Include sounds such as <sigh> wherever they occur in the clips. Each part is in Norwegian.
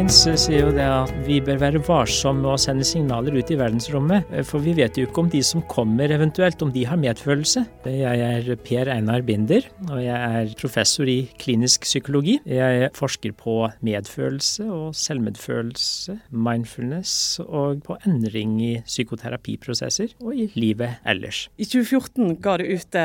Hawkins eh, sier jo det at vi bør være varsomme med å sende signaler ut i verdensrommet, eh, for vi vet jo ikke om de som kommer eventuelt, om de har medfølelse. Jeg er Per Einar Binder, og jeg er professor i klinisk psykologi. Jeg forsker på medfølelse og selvmedfølelse, mindfulness og på endring i psykoterapiprosesser og i livet ellers. I 2014 ga du ut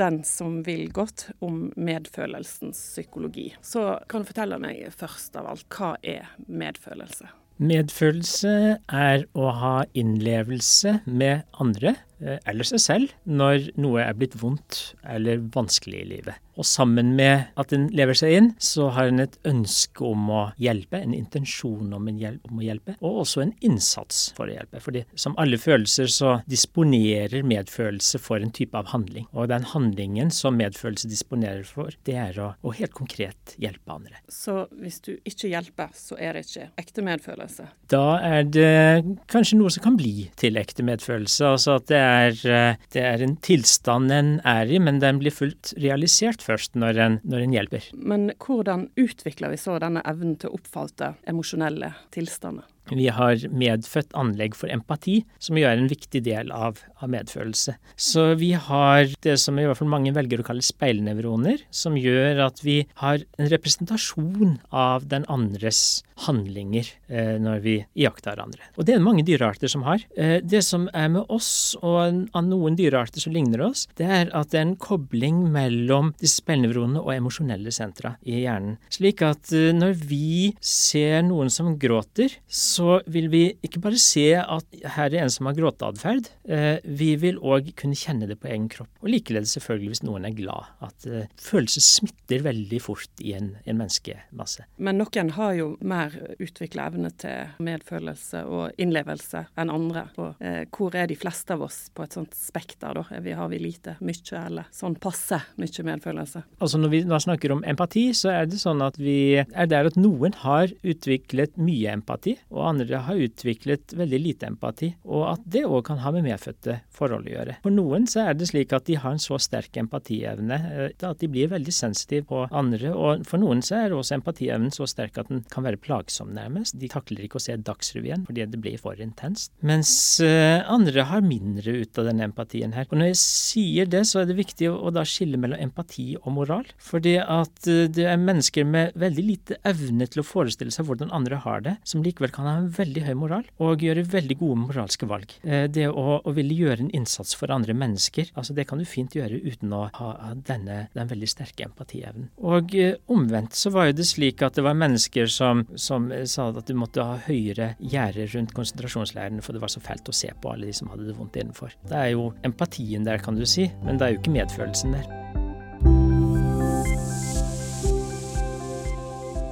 Den som vil godt om medfølelsens psykologi. Så kan du fortelle meg først av alt, hva er medfølelse? Medfølelse er å ha innlevelse med andre eller seg selv når noe er blitt vondt eller vanskelig i livet. Og sammen med at en lever seg inn, så har en et ønske om å hjelpe, en intensjon om, en hjelp, om å hjelpe, og også en innsats for å hjelpe. Fordi som alle følelser så disponerer medfølelse for en type av handling. Og den handlingen som medfølelse disponerer for, det er å, å helt konkret hjelpe andre. Så hvis du ikke hjelper, så er det ikke ekte medfølelse? Da er det kanskje noe som kan bli til ekte medfølelse. Altså at det er er, eh, det er en tilstand en er i, men den blir fullt realisert først når en, når en hjelper. Men hvordan utvikler vi så denne evnen til å oppfalte emosjonelle tilstander? Vi har medfødt anlegg for empati, som jo er en viktig del av, av, medfølelse. Så vi har det som i hvert fall mange velger å kalle speilnevroner, som gjør at vi har en representasjon av den andres handlinger eh, når vi iakttar andre. Og det er det mange dyrearter som har. Eh, det som er med oss og av noen dyrearter som ligner oss, det er at det er en kobling mellom disse speilnevronene og emosjonelle sentra i hjernen. Slik at eh, når vi ser noen som gråter, så så vil vi ikke bare se at her er en som har gråteatferd, eh, vi vil òg kunne kjenne det på egen kropp. Og likeledes selvfølgelig hvis noen er glad. At eh, følelser smitter veldig fort i en, en menneskemasse. Men noen har jo mer utvikla evne til medfølelse og innlevelse enn andre. Og, eh, hvor er de fleste av oss på et sånt spekter, da? Vi, har vi lite, mye eller sånn passe mye medfølelse? Altså Når vi da snakker om empati, så er det sånn at vi er der at noen har utviklet mye empati. og andre har utviklet veldig lite empati, og at det òg kan ha med medfødte forhold å gjøre. For noen så er det slik at de har en så sterk empatievne eh, at de blir veldig sensitive på andre, og for noen så er også empatievnen så sterk at den kan være plagsom, nærmest. De takler ikke å se Dagsrevyen fordi det blir for intenst. Mens uh, andre har mindre ut av denne empatien her. Og når jeg sier det, så er det viktig å, da skille mellom empati og moral. Fordi at uh, det er mennesker med veldig lite evne til å forestille seg hvordan andre har det, som likevel kan ha en veldig høy moral og gjøre veldig gode moralske valg. Eh, det å, å, ville gjøre en innsats for andre mennesker, altså det kan du fint gjøre uten å ha denne, den veldig sterke empatievnen. Og eh, omvendt så var jo det slik at det var mennesker som, som sa at du måtte ha høyere gjerde rundt konsentrasjonsleirene, for det var så fælt å se på alle de som hadde det vondt innenfor. Det er jo empatien der, kan du si, men det er jo ikke medfølelsen der.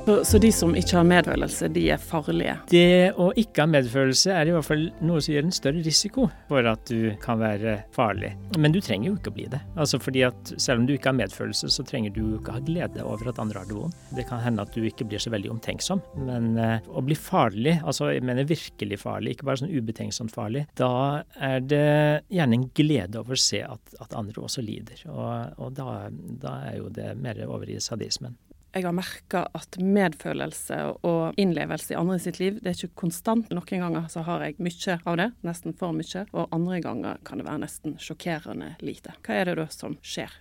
Så, så, de som ikke har medfølelse, de er farlige? Det å ikke ha medfølelse er i hvert fall noe som gjør en større risiko for at du kan være farlig. Men du trenger jo ikke å bli det. Altså fordi at Selv om du ikke har medfølelse, så trenger du ikke ha glede over at andre har det vondt. Det kan hende at du ikke blir så veldig omtenksom. Men uh, å bli farlig, altså jeg mener virkelig farlig, ikke bare sånn ubetenksomt farlig, da er det gjerne en glede over å se at, at andre også lider. Og, og da, da er jo det mer over i sadismen jeg har merka at medfølelse og innlevelse i andre sitt liv, det er ikke konstant. Noen ganger så har jeg mye av det, nesten for mye, og andre ganger kan det være nesten sjokkerende lite. Hva er det da som skjer?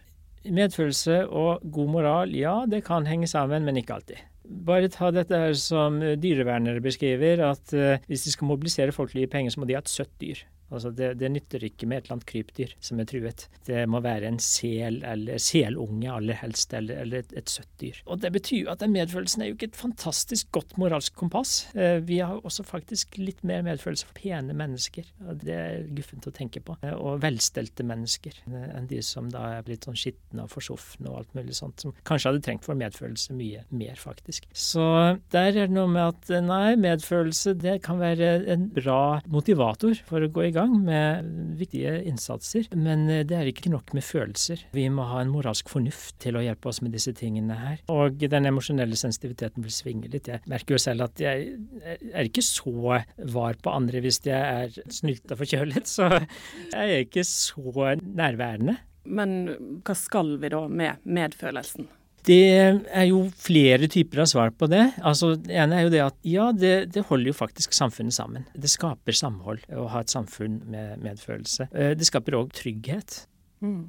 Medfølelse og god moral, ja det kan henge sammen, men ikke alltid. Bare ta dette her som dyrevernere beskriver, at uh, hvis de skal mobilisere folk til å gi penger, så må de ha et søtt dyr. Altså det, det, nytter ikke med et eller annet krypdyr som er truet. Det må være en sel eller selunge aller helst, eller, eller et, et, søtt dyr. Og Det betyr jo at den medfølelsen er jo ikke et fantastisk godt moralsk kompass. Eh, vi har også faktisk litt mer medfølelse for pene mennesker. og Det er guffent å tenke på. Eh, og velstelte mennesker eh, enn de som da er blitt sånn skitne og forsofne og alt mulig sånt. Som kanskje hadde trengt for medfølelse mye mer, faktisk. Så der er det noe med at nei, medfølelse det kan være en bra motivator for å gå i gang med viktige innsatser. Men eh, det er ikke nok med følelser. Vi må ha en moralsk fornuft til å hjelpe oss med disse tingene her. Og den emosjonelle sensitiviteten vil svinge litt. Jeg merker jo selv at jeg er ikke så var på andre hvis jeg er snylta forkjølet, så jeg er ikke så nærværende. Men hva skal vi da med medfølelsen? Det er jo flere typer av svar på det. Altså, Det ene er jo det at ja, det, det holder jo faktisk samfunnet sammen. Det skaper samhold å ha et samfunn med medfølelse. Eh, det skaper òg trygghet. Mm.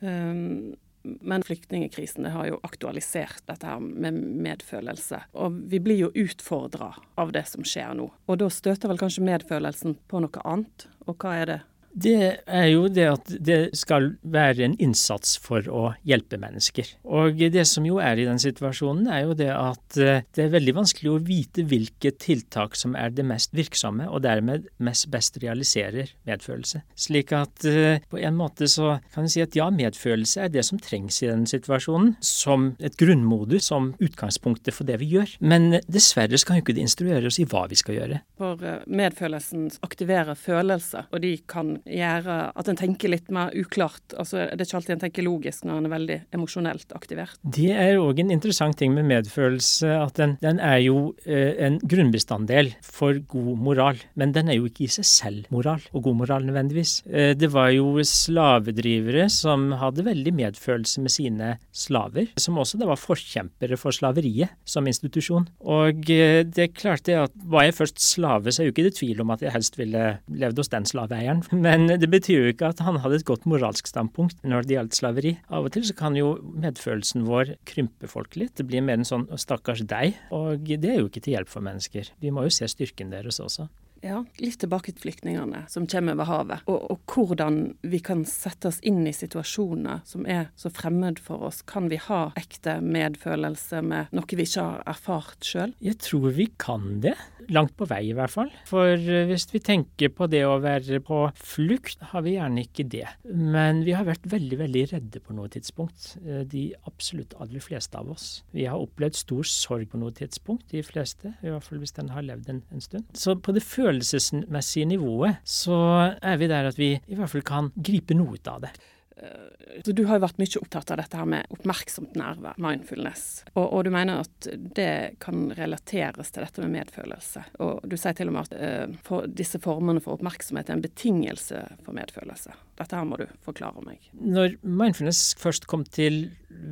Um, men flyktningkrisen har jo aktualisert dette her med medfølelse. Og vi blir jo utfordra av det som skjer nå. Og da støter vel kanskje medfølelsen på noe annet. Og hva er det? Det er jo det at det skal være en innsats for å hjelpe mennesker. Og det som jo er i den situasjonen, er jo det at eh, det er veldig vanskelig å vite hvilke tiltak som er det mest virksomme, og dermed mest best realiserer medfølelse. Slik at eh, på en måte så kan vi si at ja, medfølelse er det som trengs i den situasjonen, som et grunnmodus, som utgangspunktet for det vi gjør. Men dessverre så kan jo ikke det instruere oss i hva vi skal gjøre. For eh, medfølelsen aktiverer følelser, og de kan gjøre at en tenker litt mer uklart. Altså, det er ikke alltid en tenker logisk når en er veldig emosjonelt aktivert. Det er òg en interessant ting med medfølelse, at den, den er jo eh, en grunnbestanddel for god moral. Men den er jo ikke i seg selv moral, og god moral nødvendigvis. Eh, det var jo slavedrivere som hadde veldig medfølelse med sine slaver, som også da var forkjempere for slaveriet som institusjon. Og eh, det er klart det at var jeg først slave, så er jo ikke det tvil om at jeg helst ville levd hos den slaveeieren. <laughs> Men men det betyr jo ikke at han hadde et godt moralsk standpunkt når det gjaldt slaveri. Av og til så kan jo medfølelsen vår krympe folk litt. Det blir mer en sånn 'stakkars deg', og det er jo ikke til hjelp for mennesker. Vi må jo se styrken deres også. Ja, Litt tilbake til flyktningene som kommer over havet, og, og, hvordan vi kan sette oss inn i situasjoner som er så fremmed for oss. Kan vi ha ekte medfølelse med noe vi ikke har erfart sjøl? Jeg tror vi kan det. Langt på vei, i hvert fall. For eh, hvis vi tenker på det å være på flukt, har vi gjerne ikke det. Men vi har vært veldig, veldig redde på noe tidspunkt. Eh, de absolutt aller fleste av oss. Vi har opplevd stor sorg på noe tidspunkt, de fleste. I hvert fall hvis den har levd en, en stund. Så på det følelsesmessige nivået så er vi der at vi i hvert fall kan gripe noe ut av det. Eh, du har jo vært mye opptatt av dette her med oppmerksomt nærvær, mindfulness. Og, og, du mener at det kan relateres til dette med medfølelse. Og du sier til og med at uh, for disse formene for oppmerksomhet er en betingelse for medfølelse. Dette her må du forklare meg. Når mindfulness først kom til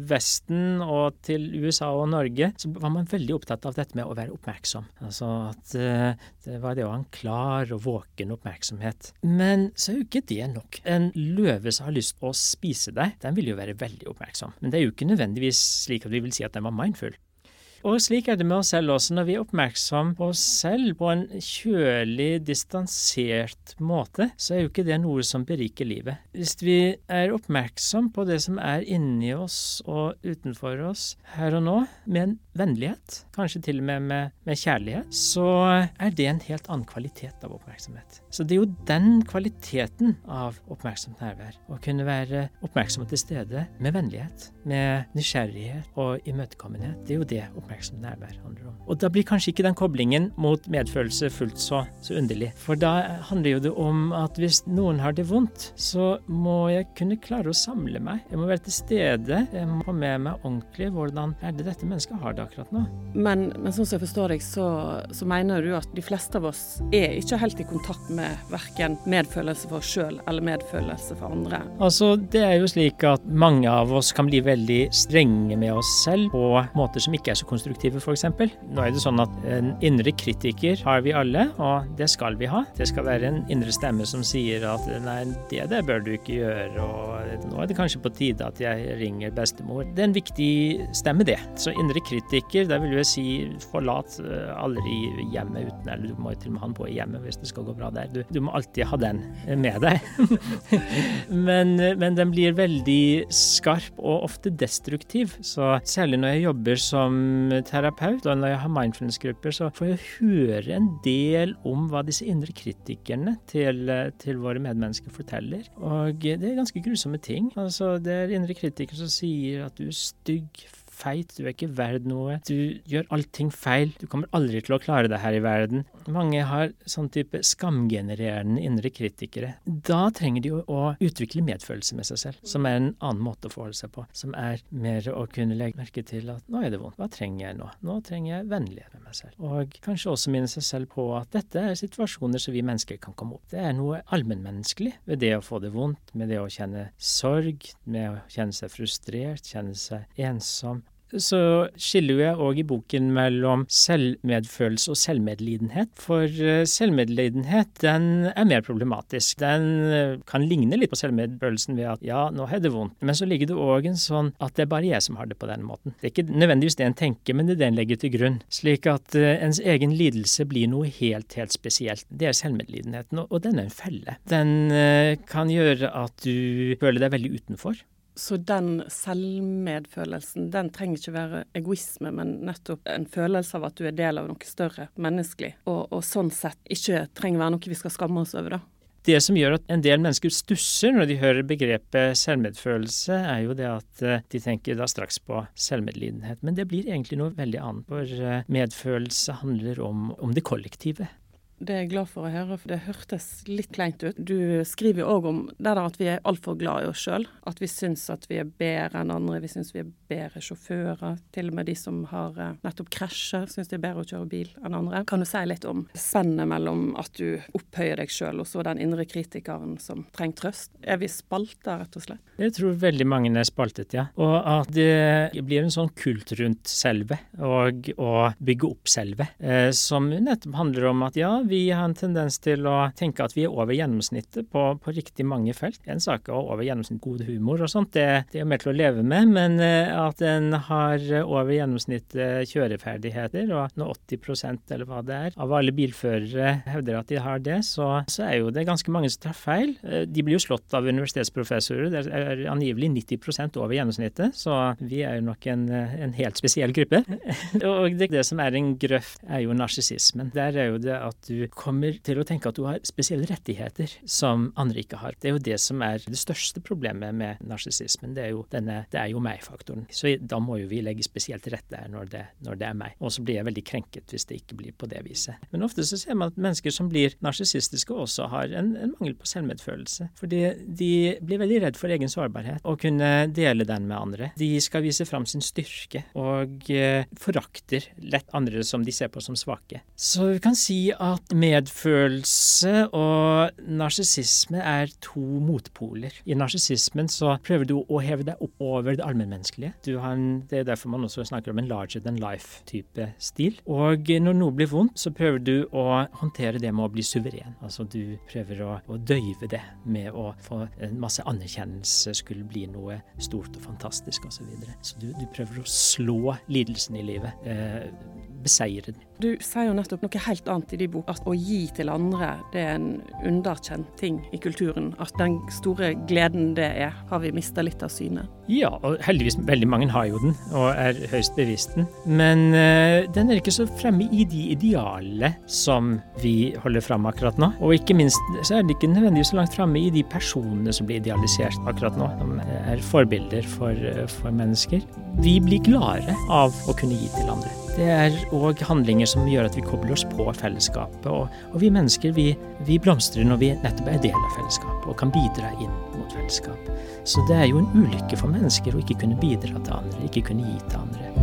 Vesten og til USA og Norge, så var man veldig opptatt av dette med å være oppmerksom. Altså at uh, det var det å ha en klar og våken oppmerksomhet. Men så er jo ikke det nok. En løve som har lyst til å spise deg, den vil jo være veldig oppmerksom. Men det er jo ikke nødvendigvis slik at vi vil si at den var mindful. Og slik er det med oss selv også. Når vi er oppmerksom på oss selv på en kjølig, distansert måte, så er jo ikke det noe som beriker livet. Hvis vi er oppmerksom på det som er inni oss og utenfor oss her og nå, med en vennlighet, kanskje til og med med, med kjærlighet, så er det en helt annen kvalitet av oppmerksomhet. Så det er jo den kvaliteten av oppmerksomt nærvær, å kunne være oppmerksom til stede med vennlighet, med nysgjerrighet og imøtekommenhet, det er jo det oppmerksomhet oppmerksomt nærvær handler om. Og da blir kanskje ikke den koblingen mot medfølelse fullt så, så underlig. For da handler jo det om at hvis noen har det vondt, så må jeg kunne klare å samle meg. Jeg må være til stede. Jeg må ha med meg ordentlig hvordan er det dette mennesket har det akkurat nå. Men, men sånn som jeg forstår deg, så, så, mener du at de fleste av oss er ikke helt i kontakt med verken medfølelse for oss sjøl eller medfølelse for andre? Altså, det er jo slik at mange av oss kan bli veldig strenge med oss selv på måter som ikke er så konstruktive konstruktive, f.eks. Nå er det sånn at en indre kritiker har vi alle, og det skal vi ha. Det skal være en indre stemme som sier at nei, det der bør du ikke gjøre, og nå er det kanskje på tide at jeg ringer bestemor. Det er en viktig stemme, det. Så indre kritiker, da vil jeg si forlat eh, aldri hjemmet uten Eller du må jo til og med ha den på hjemmet hvis det skal gå bra der. Du, du må alltid ha den med deg. <laughs> men, men den blir veldig skarp og ofte destruktiv. Så særlig når jeg jobber som terapeut, og når jeg har mindfulness-grupper, så får jeg høre en del om hva disse indre kritikerne til, til, våre medmennesker forteller. Og det er ganske grusomme ting. Altså, det er indre kritikere som sier at du er stygg, feit, du er ikke verd noe, du gjør allting feil, du kommer aldri til å klare det her i verden. Mange har sånn type skamgenererende indre kritikere. Da trenger de jo å utvikle medfølelse med seg selv, som er en annen måte å forholde seg på. Som er mer å kunne legge merke til at nå er det vondt, hva trenger jeg nå? Nå trenger jeg vennlighet med meg selv. Og kanskje også minne seg selv på at dette er situasjoner som vi mennesker kan komme opp. Det er noe allmennmenneskelig ved det å få det vondt, med det å kjenne sorg, med å kjenne seg frustrert, kjenne seg ensom så skiller jeg òg i boken mellom selvmedfølelse og selvmedlidenhet. For eh, selvmedlidenhet, den er mer problematisk. Den eh, kan ligne litt på selvmedfølelsen ved at ja, nå har det vondt. Men så ligger det òg en sånn at det er bare jeg som har det på den måten. Det er ikke nødvendigvis det en tenker, men det er det en legger til grunn. Slik at uh, ens egen lidelse blir noe helt, helt spesielt. Det er selvmedlidenheten, og, den er en felle. Den kan gjøre at du føler deg veldig utenfor. Så den selvmedfølelsen, den trenger ikke være egoisme, men nettopp en følelse av at du er del av noe større menneskelig, og, og sånn sett ikke trenger være noe vi skal skamme oss over, da. Det som gjør at en del mennesker stusser når de hører begrepet selvmedfølelse, er jo det at eh, de tenker da straks på selvmedlidenhet. Men det blir egentlig noe veldig annet. For eh, medfølelse handler om, om det kollektive. Det er jeg glad for å høre, for det hørtes litt kleint ut. Du skriver jo òg om det der at vi er altfor glad i oss sjøl. At vi syns at vi er bedre enn andre. Vi syns vi er bedre sjåfører. Til og med de som har eh, nettopp krasja, syns det er bedre å kjøre bil enn andre. Kan du si litt om spennet mellom at du opphøyer deg sjøl, og så den indre kritikeren som trenger trøst? Er vi spalta, rett og slett? Jeg tror veldig mange er spaltet, ja. Og at det blir en sånn kult rundt selve, og å bygge opp selve, eh, som nettopp handler om at ja, vi har en tendens til å tenke at vi er over gjennomsnittet på, på riktig mange felt. En sak er over gjennomsnitt god humor og sånt, det, det er mer til å leve med. Men eh, at en har over gjennomsnittet kjøreferdigheter, og når 80% eller hva det er, av alle bilførere hevder at de har det, så, så er jo det ganske mange som tar feil. Eh, de blir jo slått av universitetsprofessorer. Det er angivelig 90% over gjennomsnittet, så vi er jo nok en, en helt spesiell gruppe. <laughs> og det, det som er en grøft, er jo narsissismen. Der er jo det at du du kommer til å tenke at du har spesielle rettigheter som andre ikke har. Det er jo det som er det største problemet med narsissismen. Det er jo denne 'det er jo meg'-faktoren. Så da må jo vi legge spesielt til rette her når det, når det er meg. Og så blir jeg veldig krenket hvis det ikke blir på det viset. Men ofte så ser man at mennesker som blir narsissistiske, også har en, en, mangel på selvmedfølelse. Fordi de blir veldig redd for egen sårbarhet og kunne dele den med andre. De skal vise fram sin styrke og eh, forakter lett andre som de ser på som svake. Så vi kan si at medfølelse og narsissisme er to motpoler. I narsissismen så prøver du å heve deg opp over det allmennmenneskelige. det er derfor man også snakker om en larger than life-type stil. Og når noe blir vondt, så prøver du å håndtere det med å bli suveren. Altså du prøver å, å døyve det med å få en masse anerkjennelse, skulle bli noe stort og fantastisk osv. Så, videre. så du, du prøver å slå lidelsen i livet. Eh, beseire den. Du sier jo nettopp noe helt annet i din bok, at å gi til andre det er en underkjent ting i kulturen. At den store gleden det er, har vi mista litt av syne. Ja, og heldigvis veldig mange har jo den, og er høyst bevisst den. Men uh, den er ikke så fremme i de idealene som vi holder fram akkurat nå. Og ikke minst så er det ikke nødvendigvis så langt framme i de personene som blir idealisert akkurat nå. De er forbilder for, for mennesker. Vi blir gladere av å kunne gi til andre. Det er òg handlinger som gjør at vi kobler oss på fellesskapet. Og, og vi mennesker vi, vi, blomstrer når vi nettopp er del av fellesskapet og kan bidra inn mot fellesskap. Så det er jo en ulykke for mennesker å ikke kunne bidra til andre, ikke kunne gi til andre.